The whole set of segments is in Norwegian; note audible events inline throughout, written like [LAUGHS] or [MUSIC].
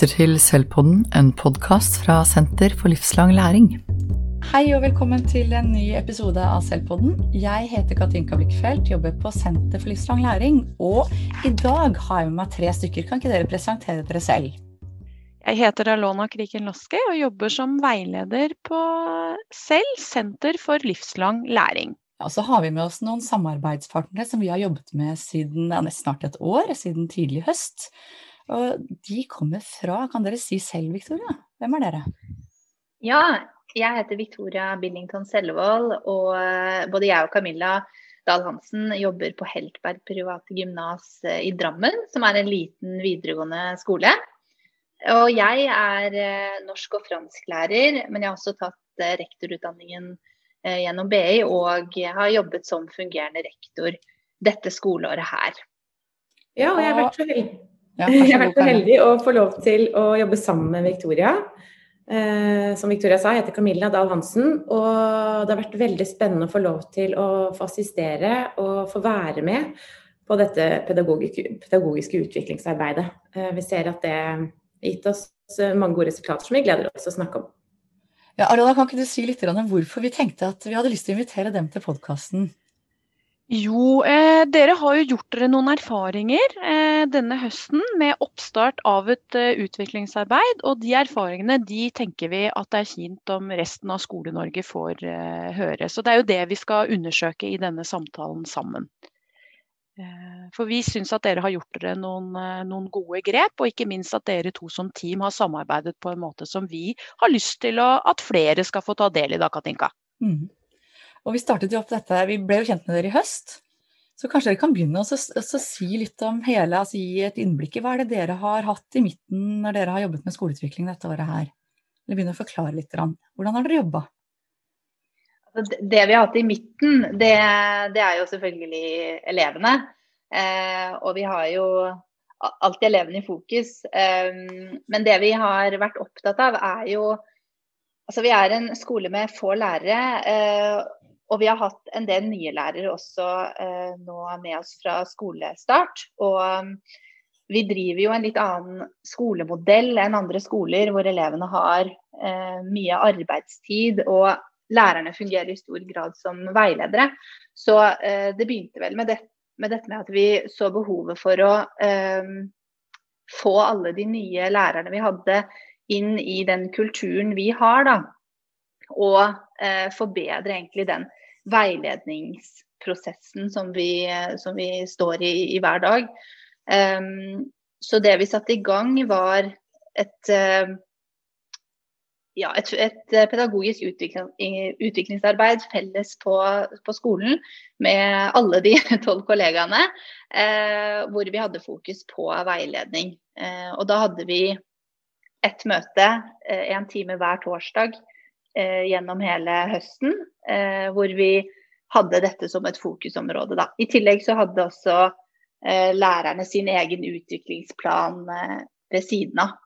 lytter til Selvpodden, en podkast fra Senter for livslang læring. Hei og velkommen til en ny episode av Selvpodden. Jeg heter Katinka Blikkfeldt, jobber på Senter for livslang læring. Og i dag har jeg med meg tre stykker. Kan ikke dere presentere dere selv? Jeg heter Alona Kriken Loske og jobber som veileder på Selv Senter for livslang læring. Ja, så har vi med oss noen samarbeidspartnere som vi har jobbet med siden ja, nesten snart et år, siden tidlig høst. Og de kommer fra, kan dere si selv, Victoria? Hvem er dere? Ja, jeg heter Victoria Billington Sellevold, og eh, både jeg og Camilla Dahl Hansen jobber på Heltberg private gymnas eh, i Drammen, som er en liten videregående skole. Og jeg er eh, norsk- og fransklærer, men jeg har også tatt rektorutdanningen gjennom BI og har jobbet som fungerende rektor dette skoleåret her. Ja, og jeg har vært så heldig ja, jeg har vært så heldig å få lov til å jobbe sammen med Victoria. Eh, som Victoria sa, jeg heter Camilla Dahl Hansen. Og det har vært veldig spennende å få lov til å få assistere og få være med på dette pedagogiske, pedagogiske utviklingsarbeidet. Eh, vi ser at det har gitt oss mange gode resultater som vi gleder oss til å snakke om. Ja, Arola, kan ikke du si litt om hvorfor vi tenkte at vi hadde lyst til å invitere dem til podkasten? Jo, eh, dere har jo gjort dere noen erfaringer eh, denne høsten med oppstart av et eh, utviklingsarbeid. Og de erfaringene de tenker vi at det er fint om resten av Skole-Norge får eh, høre. Så det er jo det vi skal undersøke i denne samtalen sammen. Eh, for vi syns at dere har gjort dere noen, eh, noen, gode grep, og ikke minst at dere to som team har samarbeidet på en måte som vi har lyst til å, at flere skal få ta del i da, Katinka. Mm. Og vi startet jo opp dette, vi ble jo kjent med dere i høst. Så kanskje dere kan begynne å si litt om hele, altså gi et innblikk i hva er det dere har hatt i midten når dere har jobbet med skoleutvikling dette året her? Eller begynne å forklare litt. Hvordan har dere jobba? Altså, det vi har hatt i midten, det, det er jo selvfølgelig elevene. Eh, og vi har jo alltid elevene i fokus. Eh, men det vi har vært opptatt av, er jo Altså, vi er en skole med få lærere. Og vi har hatt en del nye lærere også eh, nå med oss fra skolestart. Og um, vi driver jo en litt annen skolemodell enn andre skoler, hvor elevene har eh, mye arbeidstid. og lærerne fungerer i stor grad som veiledere. Så eh, det begynte vel med, det, med, dette med at vi så behovet for å eh, få alle de nye lærerne vi hadde inn i den kulturen vi har, da. Og eh, forbedre egentlig den veiledningsprosessen som vi, som vi står i, i, hver dag. Um, så det vi satte i gang, var et, uh, ja, et, et pedagogisk utvikling, utviklingsarbeid felles på, på, skolen med alle de [LAUGHS] tolv kollegaene, uh, hvor vi hadde fokus på veiledning. Uh, og da hadde vi ett møte, en time hver torsdag, eh, gjennom hele høsten, eh, hvor vi hadde dette som et fokusområde. Da. I tillegg så hadde også eh, lærerne sin egen utviklingsplan eh, ved siden av.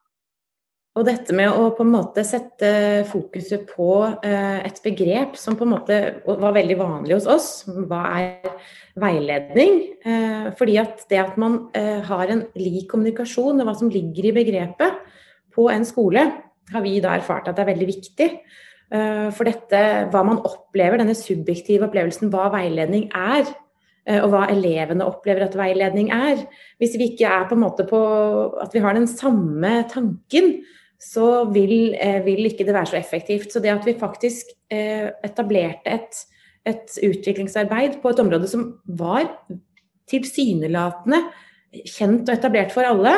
Og dette med å på en måte sette fokuset på eh, et begrep som på en måte var veldig vanlig hos oss, hva er veiledning? Eh, fordi at det at man har en lik kommunikasjon og hva som ligger i begrepet på en skole, har vi da erfart at det er veldig viktig. Eh, for dette, hva man opplever, denne subjektive opplevelsen, hva veiledning er, eh, og hva elevene opplever at veiledning er. Hvis vi ikke er på en måte på at vi har den samme tanken, så vil, eh, vil ikke det være så effektivt. Så det at vi faktisk etablerte et, et utviklingsarbeid på et område som var tilsynelatende kjent og etablert for alle,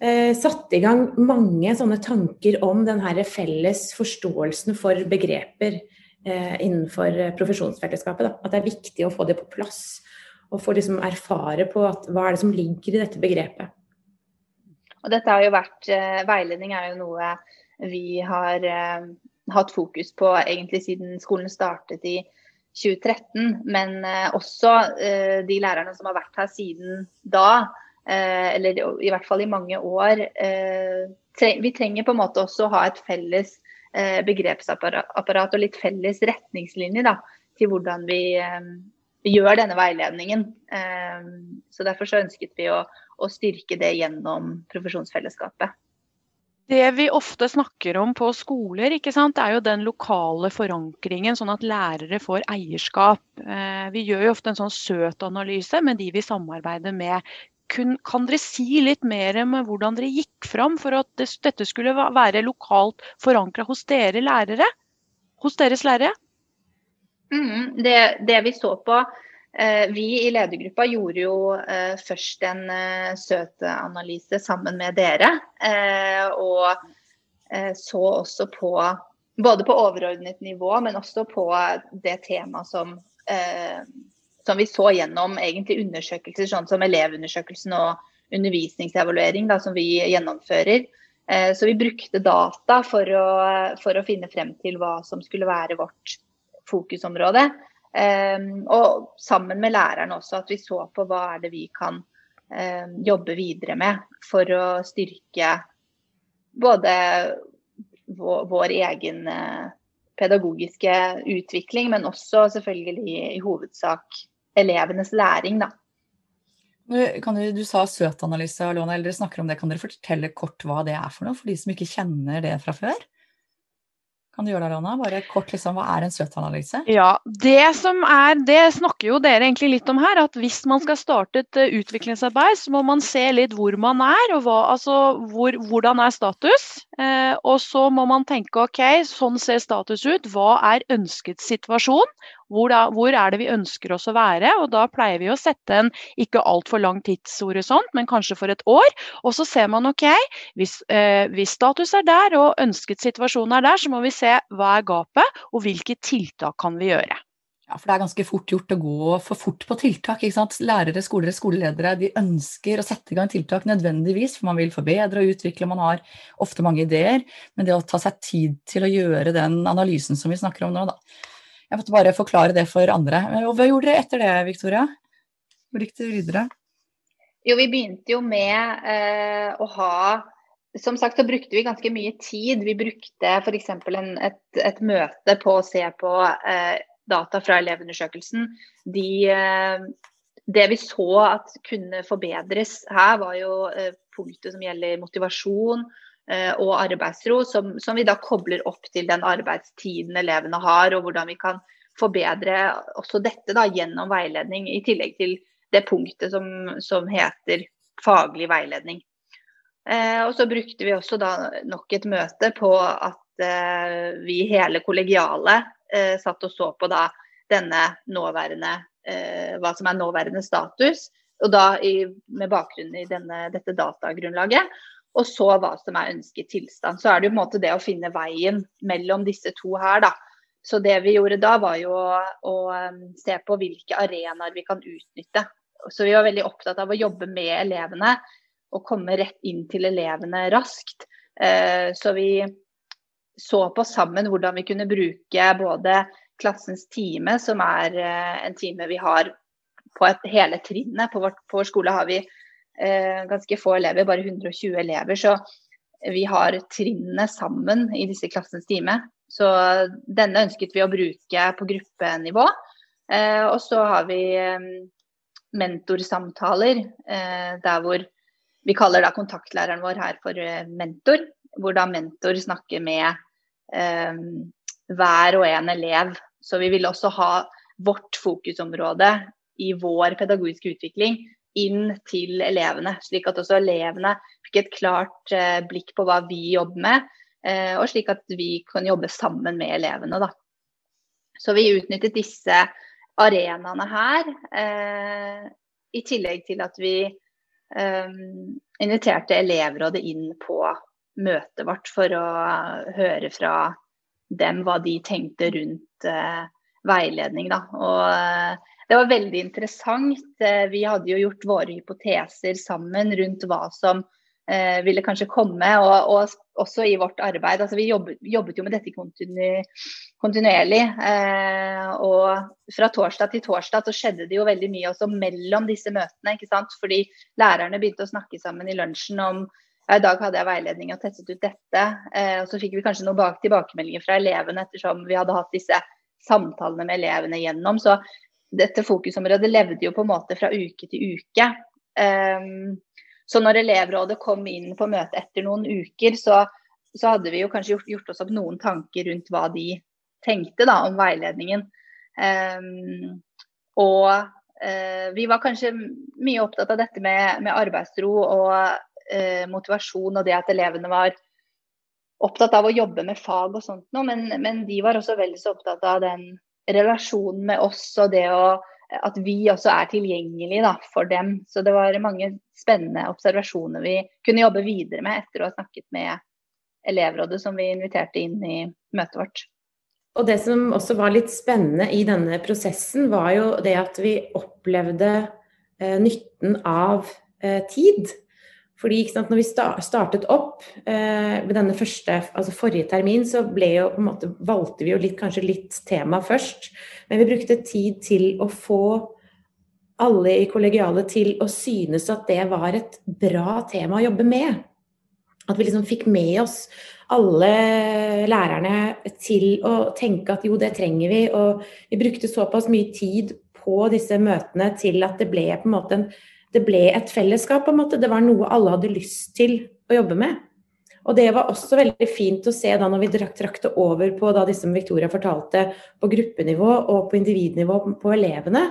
eh, satt i gang mange sånne tanker om den her felles forståelsen for begreper eh, innenfor profesjonsfellesskapet. Da. At det er viktig å få det på plass. Og få liksom erfare på at, hva er det som ligger i dette begrepet. Og dette har jo vært, eh, Veiledning er jo noe vi har eh, hatt fokus på egentlig siden skolen startet i 2013. Men eh, også eh, de lærerne som har vært her siden da, Eh, eller i hvert fall i mange år. Eh, vi trenger på en måte også å ha et felles eh, begrepsapparat og litt felles retningslinjer da, til hvordan vi gjør denne veiledningen. Så Derfor så ønsket vi å, å styrke det gjennom profesjonsfellesskapet. Det vi ofte snakker om på skoler, er jo den lokale forankringen, sånn at lærere får eierskap. Eh, vi gjør jo ofte en sånn søt analyse med de vi samarbeider med. Kan dere si litt mer om hvordan dere gikk fram for at dette skulle være lokalt forankra hos dere lærere? Hos deres lærere? Mm, det, det vi så på Eh, vi i ledergruppa gjorde jo eh, først en eh, søteanalyse sammen med dere. Og så også på både på overordnet nivå, men også på det temaet som, som vi så gjennom egentlig undersøkelser, sånn som elevundersøkelsen og undervisningsevaluering da, som vi gjennomfører. Så vi brukte data for å, for å finne frem til hva som skulle være vårt fokusområde. Um, og sammen med læreren også, at vi så på hva er det vi kan um, jobbe videre med for å styrke både vår, vår egen pedagogiske utvikling, men også selvfølgelig i hovedsak elevenes læring. da. Du, du, du sa søtanalyse, Alona, eller dere snakker om det. Kan dere fortelle kort hva det er for noe, for de som ikke kjenner det fra før? Kan du gjøre det, Alona? Bare kort, liksom, Hva er en søtanalyse? Ja, det som er, det snakker jo dere egentlig litt om her. at Hvis man skal starte et eh, utviklingsarbeid, så må man se litt hvor man er. og hva, altså, hvor, Hvordan er status? Eh, og så må man tenke ok, sånn ser status ut. Hva er ønsket situasjon? Hvor, da, hvor, er det vi ønsker oss å være? Og da pleier vi å sette en ikke altfor lang tidshorisont, men kanskje for et år. Og så ser man ok, hvis, eh, hvis status er der og ønsket situasjon er der, så må vi se hva er gapet, og hvilke tiltak kan vi gjøre. Ja, for det er ganske fort gjort å gå for fort på tiltak. ikke sant? Lærere, skoler, skoleledere de ønsker å sette i gang tiltak nødvendigvis, for man vil forbedre og utvikle, man har ofte mange ideer. Men det å ta seg tid til å gjøre den analysen som vi snakker om nå, da, jeg måtte bare forklare det for andre. Og hva gjorde dere etter det, Victoria? Hvor gikk det videre? Jo, vi begynte jo med eh, å ha Som sagt så brukte vi ganske mye tid. Vi brukte f.eks. Et, et møte på å se på eh, data fra elevundersøkelsen. De, eh, det vi så at kunne forbedres her, var jo eh, punktet som gjelder motivasjon Eh, og arbeidsro, som, som, vi da kobler opp til den arbeidstiden elevene har, og hvordan vi kan forbedre også dette da, gjennom veiledning, i tillegg til det punktet som, som heter faglig veiledning. Eh, og så brukte vi også da nok et møte på at eh, vi hele kollegialet eh, satt og så på da denne nåværende eh, hva som er nåværende status, og da i, med bakgrunn i denne, dette datagrunnlaget og så hva som er ønsket tilstand. Så er det jo på en måte det å finne veien mellom disse to her, da. Så det vi gjorde da, var jo å, å um, se på hvilke arenaer vi kan utnytte. Så vi var veldig opptatt av å jobbe med elevene og komme rett inn til elevene raskt. Eh, så vi så på sammen hvordan vi kunne bruke både klassens time, som er eh, en time vi har på et, hele trinnet. På, vår skole har vi ganske få elever, bare 120 elever. Så vi har trinnene sammen i disse klassens time. Så denne ønsket vi å bruke på gruppenivå. Eh, og så har vi eh, mentorsamtaler, eh, der hvor vi kaller da kontaktlæreren vår her for eh, mentor. Hvor da mentor snakker med eh, hver og en elev. Så vi vil også ha vårt fokusområde i vår pedagogiske utvikling inn til elevene, slik at også elevene fikk et klart eh, blikk på hva vi jobber med, eh, og slik at vi kan jobbe sammen med elevene. Da. Så vi utnyttet disse arenaene her, eh, i tillegg til at vi inviterte elevrådet inn på møtet vårt for å høre fra dem hva de tenkte rundt veiledning. Da. Og det var veldig interessant. Eh, vi hadde jo gjort våre hypoteser sammen rundt hva som eh, ville kanskje komme, og, og også i vårt arbeid. Altså, vi jobbet, jobbet jo med dette kontinu, kontinuerlig. Eh, og fra torsdag til torsdag så skjedde det jo veldig mye også mellom disse møtene. ikke sant? Fordi lærerne begynte å snakke sammen i lunsjen om ja, I dag hadde jeg veiledning og testet ut dette. Eh, og så fikk vi kanskje noen tilbakemeldinger fra elevene ettersom vi hadde hatt disse samtalene med elevene gjennom. Så dette fokusområdet levde jo på en måte fra uke til uke. Um, så når elevrådet kom inn på møte etter noen uker, så så hadde vi jo kanskje gjort, gjort, oss opp noen tanker rundt hva de tenkte da, om veiledningen. Um, og uh, vi var kanskje mye opptatt av dette med, med arbeidsro og uh, motivasjon og det at elevene var opptatt av å jobbe med fag og sånt noe, men, men de var også veldig så opptatt av den relasjonen med oss og det å at vi også er tilgjengelige da, for dem. Så det var mange spennende observasjoner vi kunne jobbe videre med etter å ha snakket med elevrådet som vi inviterte inn i møtet vårt. Og det som også var litt spennende i denne prosessen, var jo det at vi opplevde eh, nytten av eh, tid. Fordi sant, når vi startet opp eh, ved denne første, altså forrige termin, så ble jo, på en måte, valgte vi jo litt, kanskje litt tema først. Men vi brukte tid til å få alle i kollegialet til å synes at det var et bra tema å jobbe med. At vi liksom fikk med oss alle lærerne til å tenke at jo, det trenger vi. Og vi brukte såpass mye tid på disse møtene til at det ble på en måte en det ble et fellesskap, på en måte. Det var noe alle hadde lyst til å jobbe med. Og det var også veldig fint å se da når vi trakk det over på da som Victoria fortalte, på gruppenivå og på individnivå på elevene.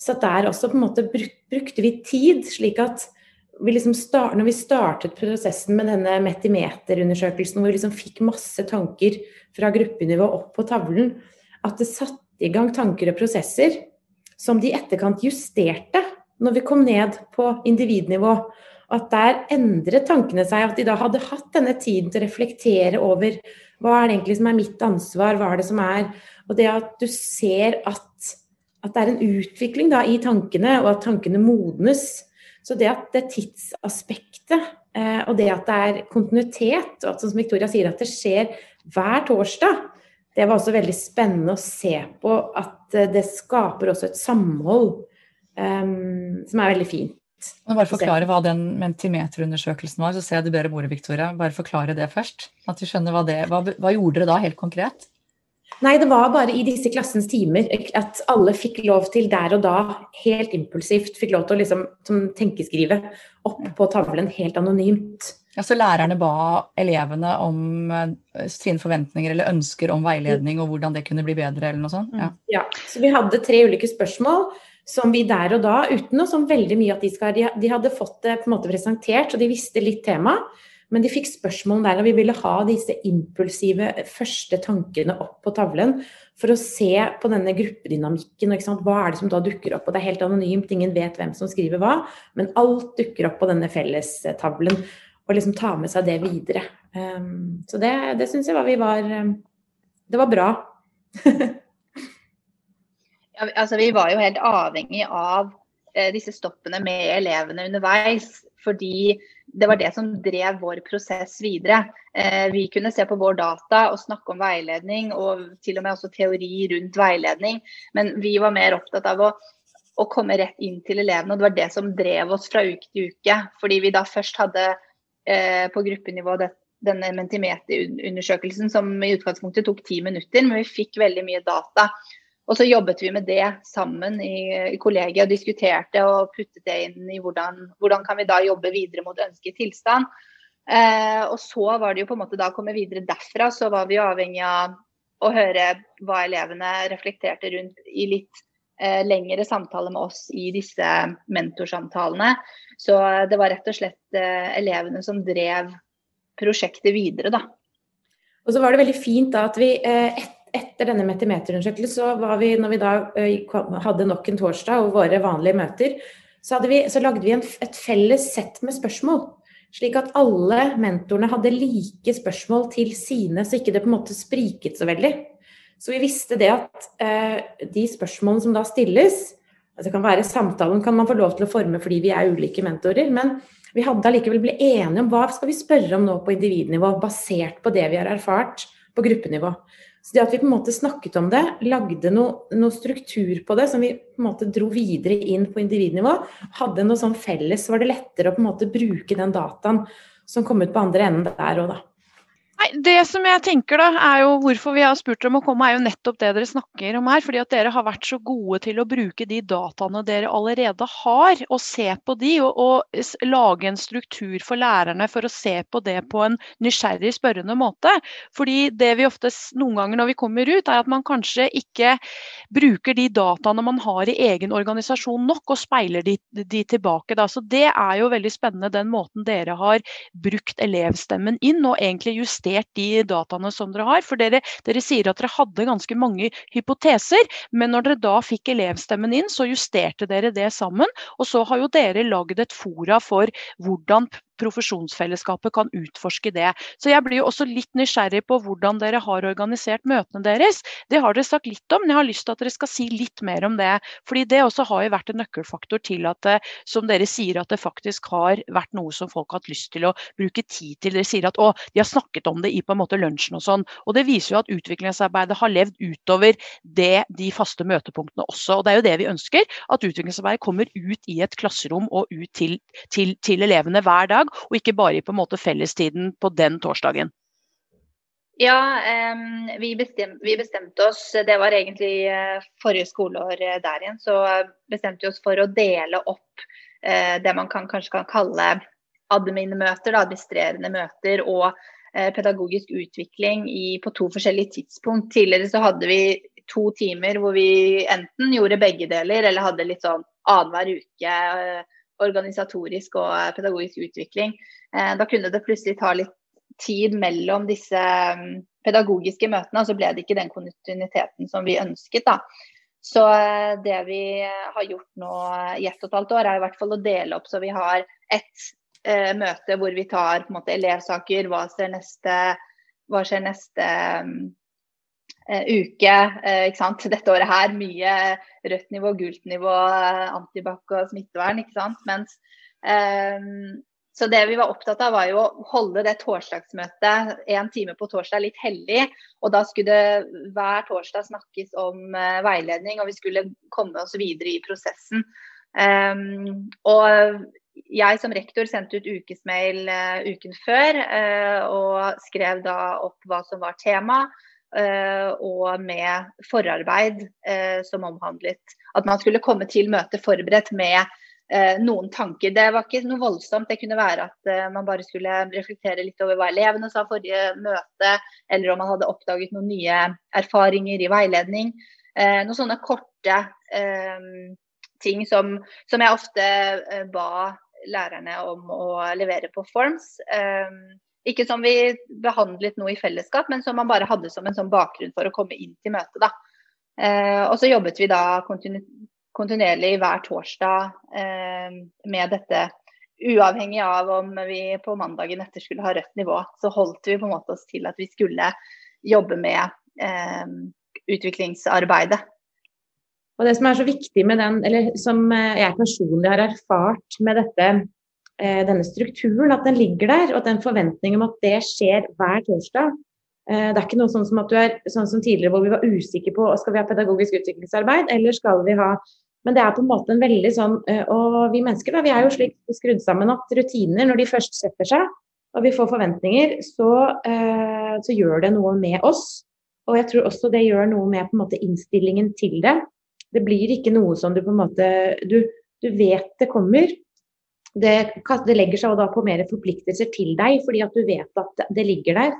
Så der også på en måte brukte vi tid, slik at vi liksom start, når vi startet prosessen med denne metimeterundersøkelsen, hvor vi liksom fikk masse tanker fra gruppenivå opp på tavlen, at det satte i gang tanker og prosesser som de i etterkant justerte når vi kom ned på individnivå. At der endret tankene seg, at de da hadde hatt denne tiden til å reflektere over hva er det egentlig som er mitt ansvar, hva er det som er Og det at du ser at, at det er en utvikling da, i tankene, og at tankene modnes. Så det at det tidsaspektet, eh, og det at det er kontinuitet, og at som Victoria sier, at det skjer hver torsdag, det var også veldig spennende å se på at eh, det skaper også et samhold som er veldig fint. Bare forklare hva den mentimeterundersøkelsen var, så ser jeg du ber om ordet, Victoria. Bare forklare det først. At vi skjønner hva det hva, hva gjorde dere da, helt konkret? Nei, det var bare i disse klassens timer at alle fikk lov til der og da, helt impulsivt, fikk lov til å liksom tenkeskrive opp på tavlen helt anonymt. Ja, Så lærerne ba elevene om uh, sine forventninger eller ønsker om veiledning og hvordan det kunne bli bedre, eller noe sånt? Ja, ja så vi hadde tre ulike spørsmål som vi der og da, uten noe sånn veldig mye at de skal De hadde fått det på en måte presentert, så de visste litt tema. Men de fikk spørsmål der, og vi ville ha disse impulsive første tankene opp på tavlen for å se på denne gruppedynamikken. Hva er det som da dukker opp? Og det er helt anonymt, ingen vet hvem som skriver hva, men alt dukker opp på denne fellestavlen. Og liksom ta med seg det videre. Um, så det, det syns jeg var vi var um, Det var bra. [LAUGHS] Altså, vi var jo helt avhengig av eh, disse stoppene med elevene underveis. Fordi det var det som drev vår prosess videre. Eh, vi kunne se på vår data og snakke om veiledning, og til og med også teori rundt veiledning. Men vi var mer opptatt av å, å komme rett inn til elevene, og det var det som drev oss fra uke til uke. Fordi vi da først hadde eh, på gruppenivå det, denne mentimeterundersøkelsen som i utgangspunktet tok ti minutter, men vi fikk veldig mye data. Og så jobbet vi med det sammen i, i kollegiet og diskuterte og puttet det inn i hvordan, hvordan kan vi da jobbe videre mot ønsket tilstand. Eh, og så var det jo på en måte da å komme videre derfra, så var vi avhengig av å høre hva elevene reflekterte rundt i litt eh, lengre samtaler med oss i disse mentorsamtalene. Så det var rett og slett eh, elevene som drev prosjektet videre, da. Og så var det veldig fint da at vi eh, etter denne metimeterundersøkelsen, så var vi, når vi da hadde nok en torsdag og våre vanlige møter, så, vi, så lagde vi en, et felles sett med spørsmål. Slik at alle mentorene hadde like spørsmål til sine, så ikke det på en måte spriket så veldig. Så vi visste det at eh, de spørsmålene som da stilles altså kan være Samtalen kan man få lov til å forme fordi vi er ulike mentorer, men vi hadde allikevel blitt enige om hva skal vi spørre om nå på individnivå, basert på det vi har erfart på gruppenivå. Så det at vi på en måte snakket om det, lagde noe, noe, struktur på det som vi på en måte dro videre inn på individnivå, hadde noe sånn felles, så var det lettere å på en måte bruke den dataen som kom ut på andre enden der òg, da. Nei, Det som jeg tenker da, er jo hvorfor vi har spurt dere om å komme, er jo nettopp det dere snakker om her. Fordi at dere har vært så gode til å bruke de dataene dere allerede har, og se på de. Og, og lage en struktur for lærerne for å se på det på en nysgjerrig, spørrende måte. Fordi det vi ofte noen ganger når vi kommer ut, er at man kanskje ikke bruker de dataene man har i egen organisasjon nok, og speiler de, de tilbake. Da. Så det er jo veldig spennende den måten dere har brukt elevstemmen inn, og egentlig justert justert de dataene som dere har. For dere, dere, sier at dere hadde ganske mange hypoteser, men når dere da fikk elevstemmen inn, så justerte dere det sammen. Og så har jo dere lagd et fora for hvordan profesjonsfellesskapet kan utforske det. Så jeg blir jo også litt nysgjerrig på hvordan dere har organisert møtene deres. Det har dere sagt litt om, men jeg har lyst til at dere skal si litt mer om det. Fordi det også har jo vært en nøkkelfaktor til at det, som dere sier, at det faktisk har vært noe som folk har hatt lyst til å bruke tid til. Dere sier at å, de har snakket om det i på en måte lunsjen og sånn. Og det viser jo at utviklingsarbeidet har levd utover det, de faste møtepunktene også. Og det er jo det vi ønsker, at utviklingsarbeidet kommer ut i et klasserom og ut til, til, til elevene hver dag dag, og ikke bare på en måte fellestiden på den torsdagen? Ja, vi, bestemte, vi, bestemte oss, det var egentlig uh, forrige skoleår uh, der igjen, så bestemte vi oss for å dele opp det man kan, kanskje kan kalle admin-møter, administrerende møter og pedagogisk utvikling i, på to forskjellige tidspunkt. Tidligere så hadde vi to timer hvor vi enten gjorde begge deler, eller hadde litt sånn annenhver uke organisatorisk og eh, pedagogisk utvikling. Eh, da kunne det plutselig ta litt tid mellom disse mm, pedagogiske møtene, og så ble det ikke den kontinuiteten som vi ønsket. da. Så eh, det vi har gjort nå i ett og et halvt år, er i hvert fall å dele opp så vi har ett eh, møte hvor vi tar på en måte, elevsaker, hva skjer neste, hva skjer neste uh, uke. Uh, ikke sant? Dette året her mye rødt nivå, gult nivå, antibac og smittevern. ikke sant? Mens, um, så det vi var opptatt av, var jo å holde det torsdagsmøtet en time på torsdag litt hellig. Og da skulle det hver torsdag snakkes om uh, veiledning, og vi skulle komme oss videre i prosessen. Um, og jeg som rektor sendte ut ukesmail uh, uken før uh, og skrev da opp hva som var tema. Eh, og med forarbeid eh, som omhandlet at man skulle komme til møtet forberedt med eh, noen tanker. Det var ikke noe voldsomt. Det kunne være at man bare skulle reflektere litt over hva elevene sa forrige møte, eller om man hadde oppdaget noen nye erfaringer i veiledning. Noen sånne korte ting som, som jeg ofte ba lærerne om å levere på Forms. Ikke som vi behandlet noe i fellesskap, men som man bare hadde som en sånn bakgrunn for å komme inn til møtet. da. Eh, og så jobbet vi da kontinu kontinuerlig hver torsdag eh, med dette. Uavhengig av om vi på mandagen etter skulle ha rødt nivå, så holdt vi på en måte oss til at vi skulle jobbe med eh, utviklingsarbeidet. Og Det som er så viktig med den, eller som eh, jeg personlig har erfart med dette denne strukturen, at den ligger der, og at den forventningen om at det skjer hver torsdag. Eh, det er ikke noe sånn som at du er sånn som tidligere hvor vi var usikre på skal vi ha pedagogisk utviklingsarbeid eller skal vi ha Men det er på en måte en veldig sånn eh, Og vi mennesker da, vi er jo slik skrudd sammen at rutiner, når de først setter seg og vi får forventninger, så, så gjør det noe med oss. Og jeg tror også det gjør noe med på en måte innstillingen til det. Det blir ikke noe som du på en måte Du, du vet det kommer, det, det, legger seg da på mer forpliktelser til deg, fordi at du vet at det ligger der.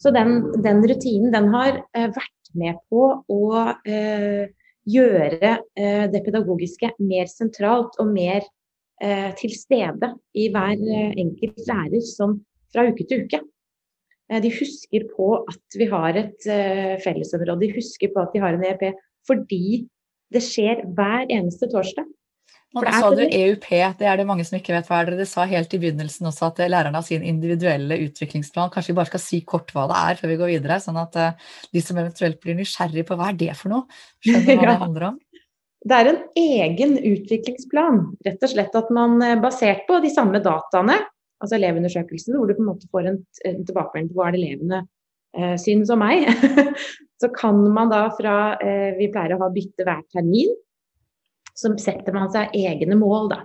Så den, den rutinen den har eh, vært med på å eh, gjøre eh, det pedagogiske mer sentralt og mer eh, til stede i hver eh, enkelt lærer som fra uke til uke. Eh, de husker på at vi har et fellesområde, de husker på at de har en ERP fordi det skjer hver eneste torsdag. Nå sa du EUP, det er det mange som ikke vet hva er. Dere sa helt i begynnelsen også at lærerne har sin individuelle utviklingsplan. Kanskje vi bare skal si kort hva det er før vi går videre, sånn at eh, de som eventuelt blir nysgjerrig på hva er det for noe, skjønner hva [LAUGHS] ja. det handler om. Det er en egen utviklingsplan. Rett og slett at man eh, basert på de samme dataene, altså elevundersøkelsen, hvor du på en måte får en, en tilbakemelding på hva er det elevene eh, syns om meg, [LAUGHS] så kan man da fra eh, Vi pleier å ha bytte hver termin så setter man seg egne mål, da.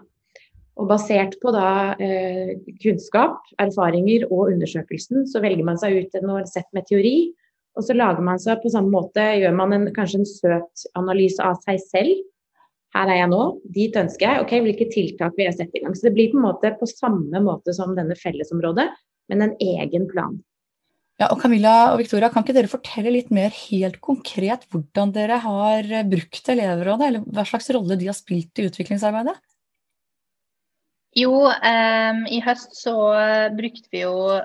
Og basert på da eh, kunnskap, erfaringer og undersøkelsen, så velger man seg ut et sett med teori. Og så lager man seg på samme måte, gjør man en, kanskje en søt analyse av seg selv. Her er jeg nå, dit ønsker jeg. Ok, hvilke tiltak vil jeg sette i gang? Så det blir på en måte på samme måte som denne fellesområdet, men en egen plan. Ja, og Camilla og Victoria, Kan ikke dere fortelle litt mer helt konkret hvordan dere har brukt elevrådet, eller hva slags rolle de har spilt i utviklingsarbeidet? Jo, um, i høst så brukte vi jo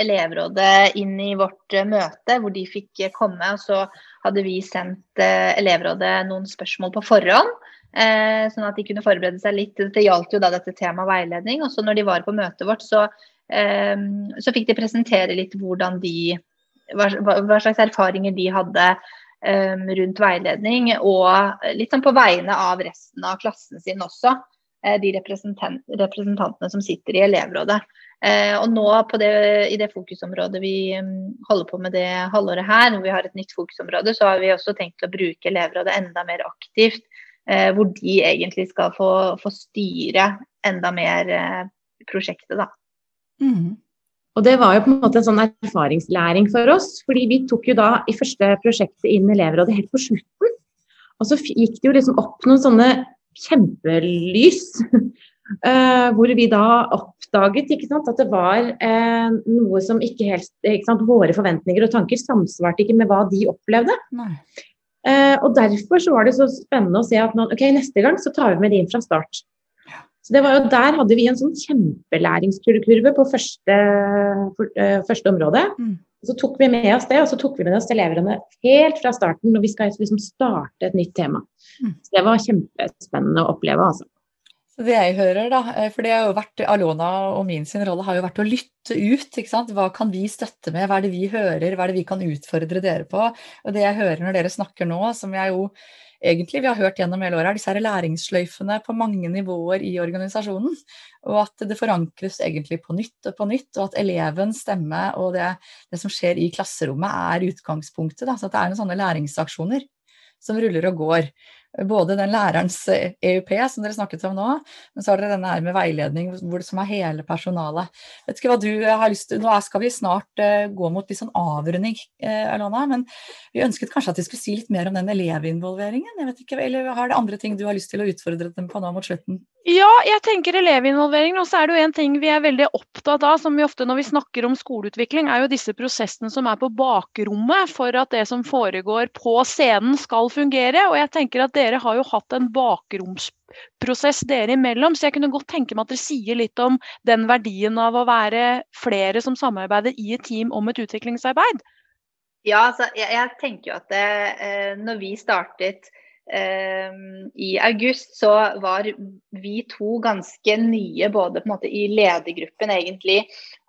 elevrådet inn i vårt møte, hvor de fikk komme. og Så hadde vi sendt uh, elevrådet noen spørsmål på forhånd, uh, sånn at de kunne forberede seg litt. Det gjaldt jo da dette temaet veiledning. og så når de var på møtet vårt, så så fikk de presentere litt hvordan de hva, slags erfaringer de hadde um, rundt veiledning, og litt sånn på vegne av resten av klassen sin også. Uh, de representant, representantene som sitter i elevrådet. Uh, og nå det, i det fokusområdet vi um, holder på med det halvåret her, når vi har et nytt fokusområde, så har vi også tenkt å bruke elevrådet enda mer aktivt. Uh, hvor de egentlig skal få, få styre enda mer prosjektet, da. Mm. Og det var jo på en måte en sånn erfaringslæring for oss. fordi vi tok jo da i første prosjektet inn elevrådet helt på slutten. Og så gikk det jo liksom opp noen sånne kjempelys. Uh, [LAUGHS] hvor vi da oppdaget sant, at det var uh, noe som ikke helt ikke sant, Våre forventninger og tanker samsvarte ikke med hva de opplevde. Uh, og Derfor så var det så spennende å se at man, ok, neste gang så tar vi med det inn fra start. Så det var jo Der hadde vi en sånn kjempelæringskurve på første, uh, første område. Mm. Så tok vi med oss det, og så tok vi med oss elevene helt fra starten når vi skal liksom starte et nytt tema. Mm. Så det var kjempespennende å oppleve, altså. Det jeg hører, da, eh, for det har jo vært Alona og min sin rolle har jo vært å lytte ut. ikke sant? Hva kan vi støtte med, hva er det vi hører, hva er det vi kan utfordre dere på? Og det jeg hører når dere snakker nå, som jeg jo egentlig vi har hørt gjennom hele året, er disse her læringssløyfene på mange nivåer i organisasjonen. Og at det forankres egentlig på nytt og på nytt, og at elevens stemme og det, det som skjer i klasserommet er utgangspunktet. Da. Så at det er noen sånne læringsaksjoner som ruller og går både den lærerens EUP som dere snakket om nå, men så har dere denne her med veiledning hvor det som er hele personalet. Vet ikke hva du har lyst til, Nå skal vi snart uh, gå mot litt sånn avrunding, Alona, men vi ønsket kanskje at vi skulle si litt mer om den elevinvolveringen. jeg vet ikke, Eller har det andre ting du har lyst til å utfordre dem på nå mot slutten? Ja, jeg tenker elevinvolvering. Og så er det jo en ting vi er veldig opptatt av, som vi ofte når vi snakker om skoleutvikling, er jo disse prosessene som er på bakrommet for at det som foregår på scenen skal fungere. Og jeg tenker at dere har jo hatt en bakromsprosess dere imellom, så jeg kunne godt tenke meg at dere sier litt om den verdien av å være flere som samarbeider i et team om et utviklingsarbeid. Ja, altså, jeg, jeg tenker jo at det, eh, når vi startet eh, I august så var vi to ganske nye både på en måte i ledergruppen egentlig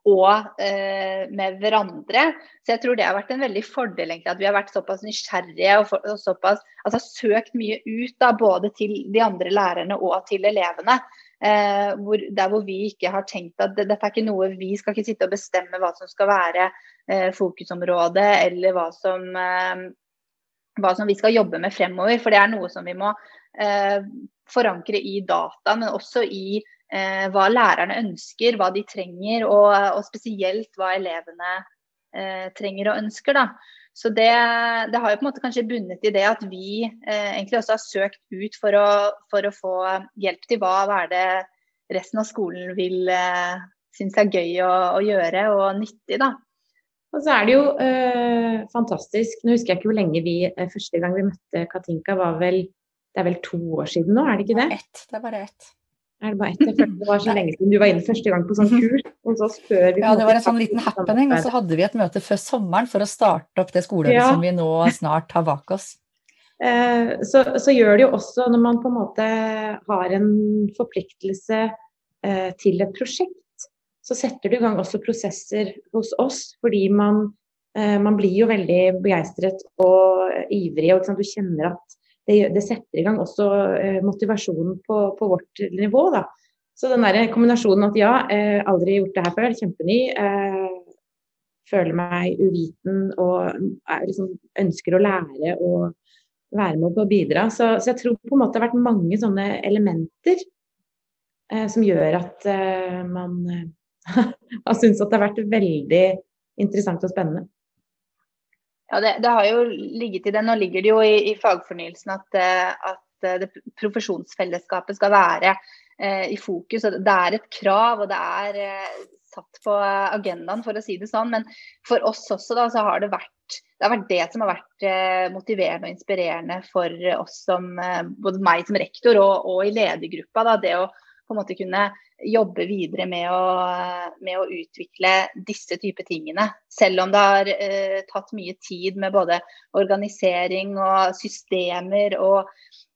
og eh, med hverandre. Så jeg tror det har vært en veldig fordel egentlig, at vi har vært såpass nysgjerrige og, for, og såpass, altså søkt mye ut da, både til de andre lærerne og til elevene. Eh, hvor, der hvor vi ikke har tenkt at det, dette er ikke noe vi skal ikke sitte og bestemme hva som skal være eh, fokusområdet, eller hva som eh, hva som vi skal jobbe med fremover. For det er noe som vi må eh, forankre i data, men også i eh, hva lærerne ønsker, hva de trenger, og, og spesielt hva elevene eh, trenger og ønsker. Da. Så det, det, har jo på en måte kanskje bundet i det at vi eh, egentlig også har søkt ut for å, for å, få hjelp til hva, hva er det resten av skolen vil eh, synes er gøy å, å gjøre og nyttig. da. Og så er det jo eh, fantastisk Nå husker jeg ikke hvor lenge vi eh, første gang vi møtte Katinka var vel Det er vel to år siden nå, er det ikke det? Ett. Det er bare ett. Er det bare ett? Jeg følte det var så lenge siden du var inne første gang på sånn kurs. Ja, det var en sånn liten happening, og så hadde vi et møte før sommeren for å starte opp det skoleåret ja. som vi nå snart har bak oss. Eh, så, så, gjør det jo også når man på en måte har en forpliktelse eh, til et prosjekt så setter det i gang også prosesser hos oss. Fordi man, eh, man blir jo veldig begeistret og ivrig. og Du kjenner at det, det, setter i gang også eh, motivasjonen på, på, vårt nivå. Da. Så den der kombinasjonen at ja, eh, aldri gjort det her før, kjempeny. Eh, føler meg uviten og liksom, ønsker å lære og være med på å bidra. Så, så, jeg tror på en måte det har vært mange sånne elementer eh, som gjør at eh, man [LAUGHS] har syntes at det har vært veldig interessant og spennende. Ja, det, det, har jo ligget i det. Nå ligger det jo i, i fagfornyelsen at, at, det profesjonsfellesskapet skal være eh, i fokus. og Det er et krav, og det er eh, satt på agendaen, for å si det sånn. Men for oss også da, så har det vært det vært det som har vært eh, motiverende og inspirerende for oss som eh, både meg som rektor og, og i ledergruppa. Da, det å på en måte kunne jobbe videre med å, med å utvikle disse type tingene. Selv om det har eh, tatt mye tid med både organisering og systemer og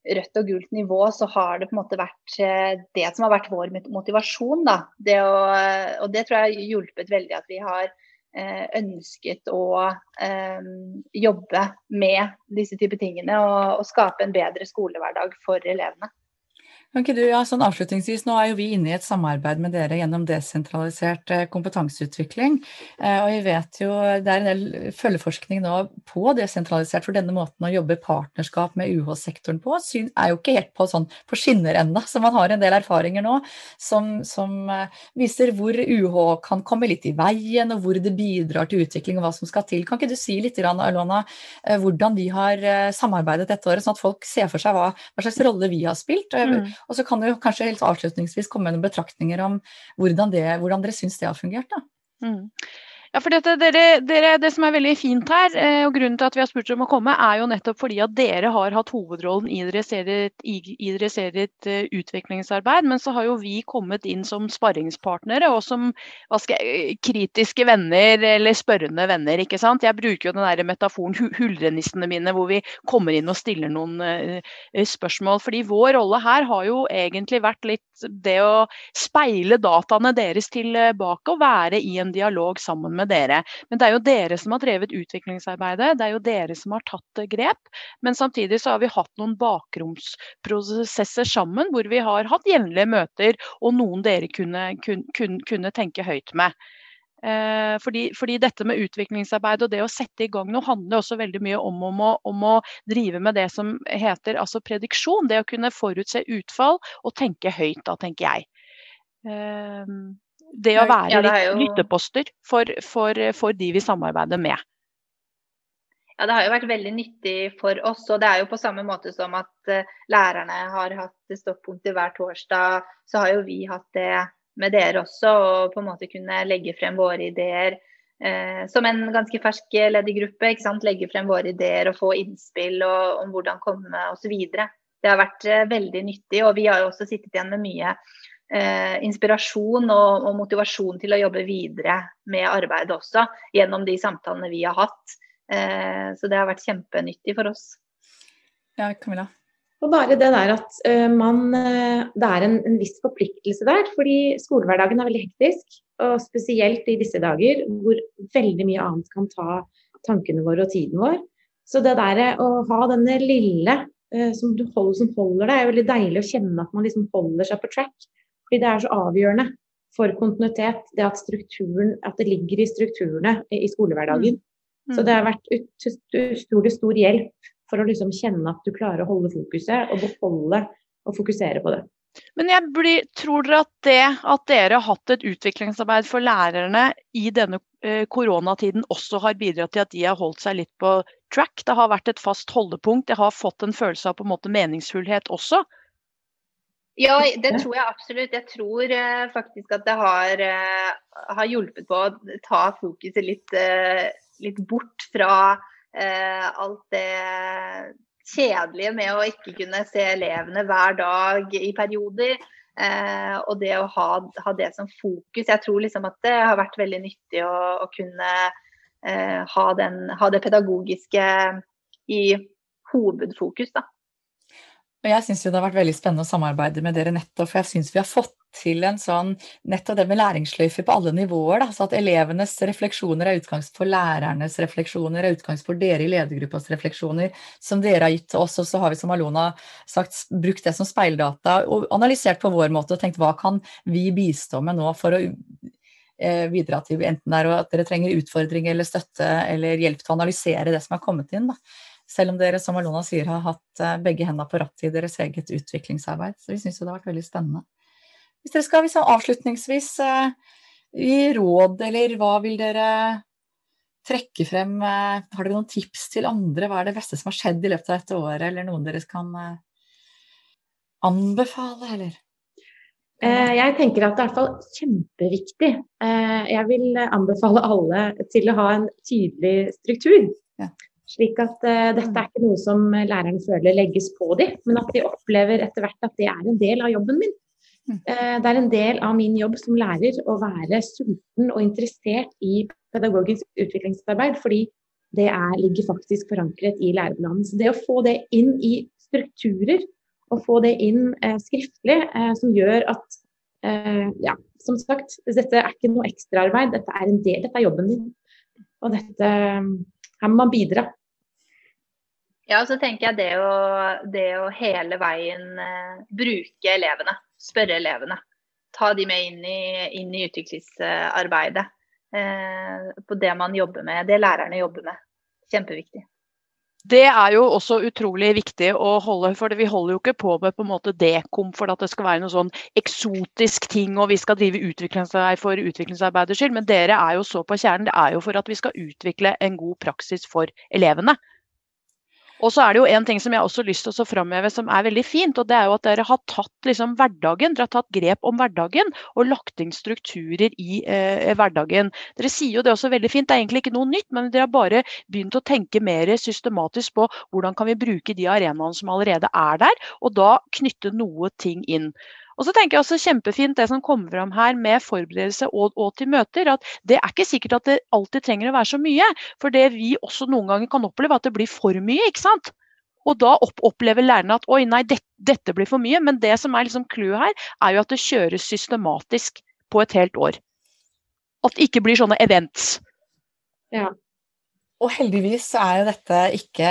rødt og gult nivå, så har det på en måte vært eh, det som har vært vår motivasjon. Da. Det å, og det tror jeg har hjulpet veldig at vi har eh, ønsket å eh, jobbe med disse type tingene og, og skape en bedre skolehverdag for elevene. Kan ikke du, ja, sånn Avslutningsvis, nå er jo vi inne i et samarbeid med dere gjennom desentralisert eh, kompetanseutvikling. Eh, og vi vet jo det er en del følgeforskning nå på desentralisert, for denne måten å jobbe partnerskap med UH-sektoren på er jo ikke helt på, sånn, på skinner ennå. Så man har en del erfaringer nå som, som, eh, viser hvor UH kan komme litt i veien, og hvor det bidrar til utvikling og hva som skal til. Kan ikke du si litt, Alona, hvordan vi har samarbeidet dette året, sånn at folk ser for seg hva, hva slags rolle vi har spilt? Mm. Og så kan du kanskje helt avslutningsvis komme med noen betraktninger om hvordan, det, hvordan dere syns det har fungert. da. Mm. Ja, for dette, dere, dere, Det som er veldig fint her, eh, og grunnen til at vi har spurt om å komme, er jo nettopp fordi at dere har hatt hovedrollen i deres eget, i uh, utviklingsarbeid. Men så har jo vi kommet inn som sparringspartnere og som jeg, kritiske venner eller spørrende venner. ikke sant? Jeg bruker jo den der metaforen huldrenissene mine hvor vi kommer inn og stiller noen spørsmål. Fordi vår rolle her har jo egentlig vært litt det å speile dataene deres tilbake og være i en dialog sammen med med dere. Men det er jo dere som har drevet utviklingsarbeidet, det er jo dere som har tatt grep. Men samtidig så har vi hatt noen bakromsprosesser sammen hvor vi har hatt jevnlige møter, og noen dere kunne, kunne, kunne tenke høyt med. Eh, fordi, fordi, dette med utviklingsarbeid og det å sette i gang noe handler også veldig mye om, om, å, om å, drive med det som heter altså prediksjon. Det å kunne forutse utfall og tenke høyt, da, tenker jeg. Eh, det å være ja, litt jo... lytteposter for, for, for, de vi samarbeider med. Ja, Det har jo vært veldig nyttig for oss. og det er jo på samme måte som at uh, lærerne har hatt stoppunkter hver torsdag, så har jo vi hatt det med dere også. Og på en måte kunne legge frem våre ideer uh, som en ganske fersk ledergruppe. ikke sant? Legge frem våre ideer og få innspill og, om hvordan komme osv. Det har vært uh, veldig nyttig. Og vi har jo også sittet igjen med mye eh, inspirasjon og, og, motivasjon til å jobbe videre med arbeidet også, gjennom de samtalene vi har hatt. Eh, så det har vært kjempenyttig for oss. Ja, Camilla? Og bare det der at uh, man uh, Det er en, en, viss forpliktelse der, fordi skolehverdagen er veldig hektisk. Og spesielt i disse dager hvor veldig mye annet kan ta tankene våre og tiden vår. Så det der å ha denne lille uh, som, holder, som holder deg, er veldig deilig å kjenne at man liksom holder seg på track. Fordi det er så avgjørende for kontinuitet, det at, at det ligger i strukturene i skolehverdagen. Mm. Så det har vært utrolig stor hjelp for å liksom kjenne at du klarer å holde fokuset og beholde og fokusere på det. Men jeg blir, tror dere at det at dere har hatt et utviklingsarbeid for lærerne i denne eh, koronatiden også har bidratt til at de har holdt seg litt på track? Det har vært et fast holdepunkt, det har fått en følelse av på en måte meningsfullhet også? Ja, det tror jeg absolutt. Jeg tror uh, faktisk at det har, uh, har, hjulpet på å ta fokuset litt, uh, litt bort fra alt det kjedelige med å ikke kunne se elevene hver dag i perioder. Og det å ha, ha, det som fokus. Jeg tror liksom at det har vært veldig nyttig å, å kunne ha, den, ha det pedagogiske i hovedfokus. da. Og jeg syns det har vært veldig spennende å samarbeide med dere nettopp, for jeg syns vi har fått til en sånn nettopp det med læringssløyfer på alle nivåer. Da, så at elevenes refleksjoner er utgangspunkt for lærernes refleksjoner, er utgangspunkt for dere i ledergruppas refleksjoner, som dere har gitt til oss. Og så har vi, som Alona sagt, brukt det som speildata og analysert på vår måte og tenkt hva kan vi bistå med nå for å eh, bidra til enten er at dere trenger utfordring eller støtte eller hjelp til å analysere det som har kommet inn. Da. Selv om dere, som Alona sier, har hatt eh, begge hendene på rattet i deres eget utviklingsarbeid. Så vi syns det har vært veldig spennende. Hvis dere skal liksom, avslutningsvis uh, gi råd, eller hva vil dere trekke frem? Uh, har dere noen tips til andre? Hva er det beste som har skjedd i løpet av dette året, eller noen dere kan anbefale, eller? Jeg tenker at det er i hvert fall kjempeviktig. Jeg vil anbefale alle til å ha en tydelig struktur. Ja. Slik at uh, dette er ikke noe som læreren føler legges på dem, men at de opplever etter hvert at det er en del av jobben min. Uh, det er en del av min jobb som lærer å være sulten og interessert i pedagogisk utviklingsarbeid, fordi det er, ligger faktisk forankret i læreplanen. Så det å få det inn i strukturer, og få det inn uh, skriftlig, som gjør at ja, som sagt, dette er ikke noe ekstraarbeid, dette er en del, dette er jobben din. Og dette, her må man bidra. Ja, så tenker jeg det å, det å hele veien eh, bruke elevene. Spørre elevene. Ta de med inn i, inn i utviklingsarbeidet. Eh, på det man jobber med, det lærerne jobber med. Kjempeviktig. Det er jo også utrolig viktig å holde, for vi holder jo ikke på med på en måte dekom for at det skal være noe sånn eksotisk ting og vi skal drive utviklingsarbeid for utviklingsarbeiders skyld. Men dere er jo så på kjernen. Det er jo for at vi skal utvikle en god praksis for elevene. Og så er det jo en ting som jeg også har lyst til å framheve som er veldig fint. og det er jo at Dere har tatt liksom hverdagen, dere har tatt grep om hverdagen og lagt inn strukturer i eh, hverdagen. Dere sier jo det også veldig fint, det er egentlig ikke noe nytt, men dere har bare begynt å tenke mer systematisk på hvordan kan vi bruke de arenaene som allerede er der, og da knytte noe ting inn. Og så tenker jeg også kjempefint det som kommer fram her med forberedelse og, og, til møter. at Det er ikke sikkert at det alltid trenger å være så mye. For det vi også noen ganger kan oppleve, at det blir for mye. ikke sant? Og da opp, opplever lærerne at oi, nei, det, dette blir for mye. Men det som er liksom clouet her, er jo at det kjøres systematisk på et helt år. At det ikke blir sånne events. Ja. Og heldigvis er jo dette ikke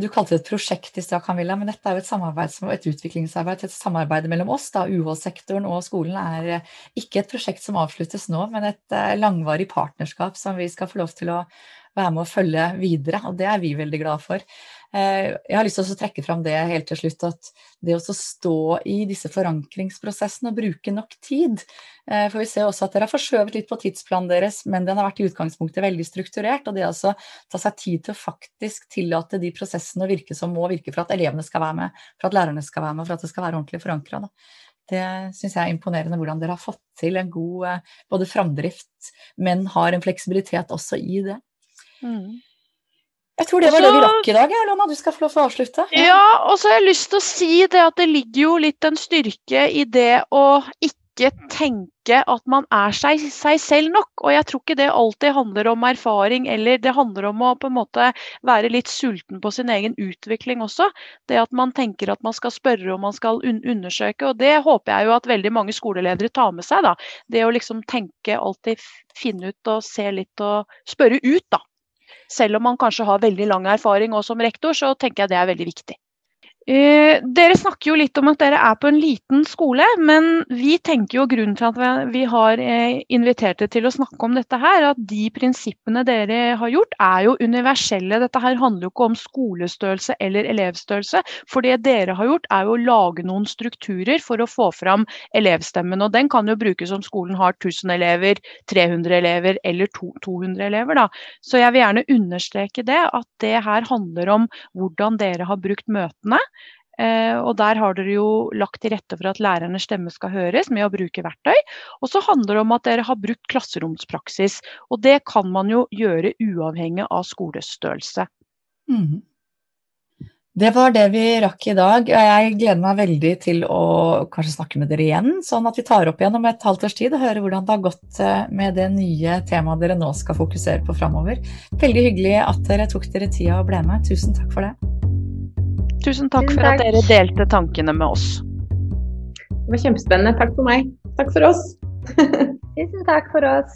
Du kalte det et prosjekt i stad, Camilla, men dette er jo et samarbeid, et utviklingsarbeid, et samarbeid mellom oss. da, UH-sektoren og skolen er ikke et prosjekt som avsluttes nå, men et eh, langvarig partnerskap som vi skal få lov til å være med å følge videre. Og det er vi veldig glad for. Eh, jeg har lyst til å trekke fram det helt til slutt, at det å stå i disse forankringsprosessene og bruke nok tid eh, For vi ser også at dere har forskjøvet litt på tidsplanen deres, men den har vært i utgangspunktet veldig strukturert. Og det å ta seg tid til å faktisk tillate de prosessene å virke som må virke for at elevene skal være med, for at lærerne skal være med, for at det skal være ordentlig forankra. Det syns jeg er imponerende hvordan dere har fått til en god eh, både framdrift, men har en fleksibilitet også i det. Mm. Jeg tror det var det vi rakk i dag. Lona, du skal få lov til å avslutte. Ja. ja, og så har jeg lyst til å si det at det ligger jo litt en styrke i det å ikke tenke at man er seg, seg, selv nok. Og jeg tror ikke det alltid handler om erfaring, eller det handler om å på en måte være litt sulten på sin egen utvikling også. Det at man tenker at man skal spørre og man skal un undersøke. Og det håper jeg jo at veldig mange skoleledere tar med seg. da. Det å liksom tenke, alltid finne ut og se litt og spørre ut, da selv om man kanskje har veldig lang erfaring og som rektor, så tenker jeg det er veldig viktig. Eh, dere snakker jo litt om at dere er på en liten skole, men vi tenker jo grunnen til at vi har eh, invitert dere til å snakke om dette her, at de prinsippene dere har gjort er jo universelle. Dette her handler jo ikke om skolestørrelse eller elevstørrelse. For det dere har gjort er jo å lage noen strukturer for å få fram elevstemmen. Og den kan jo brukes om skolen har 1000 elever, 300 elever eller 200 elever. Da. Så jeg vil gjerne understreke det, at det her handler om hvordan dere har brukt møtene. Eh, og Der har dere jo lagt til rette for at lærernes stemme skal høres med å bruke verktøy. Og så handler det om at dere har brukt klasseromspraksis. Og det kan man jo gjøre uavhengig av skolestørrelse. Mm. Det var det vi rakk i dag. Jeg gleder meg veldig til å kanskje snakke med dere igjen, sånn at vi tar opp igjen om et halvt års tid og hører hvordan det har gått eh, med det nye temaet dere nå skal fokusere på framover. Veldig hyggelig at dere tok dere tida og ble med. Tusen takk for det. Tusen takk for at dere delte tankene med oss. Det var kjempespennende. Takk for meg. Takk for oss. [LAUGHS] Tusen takk for oss.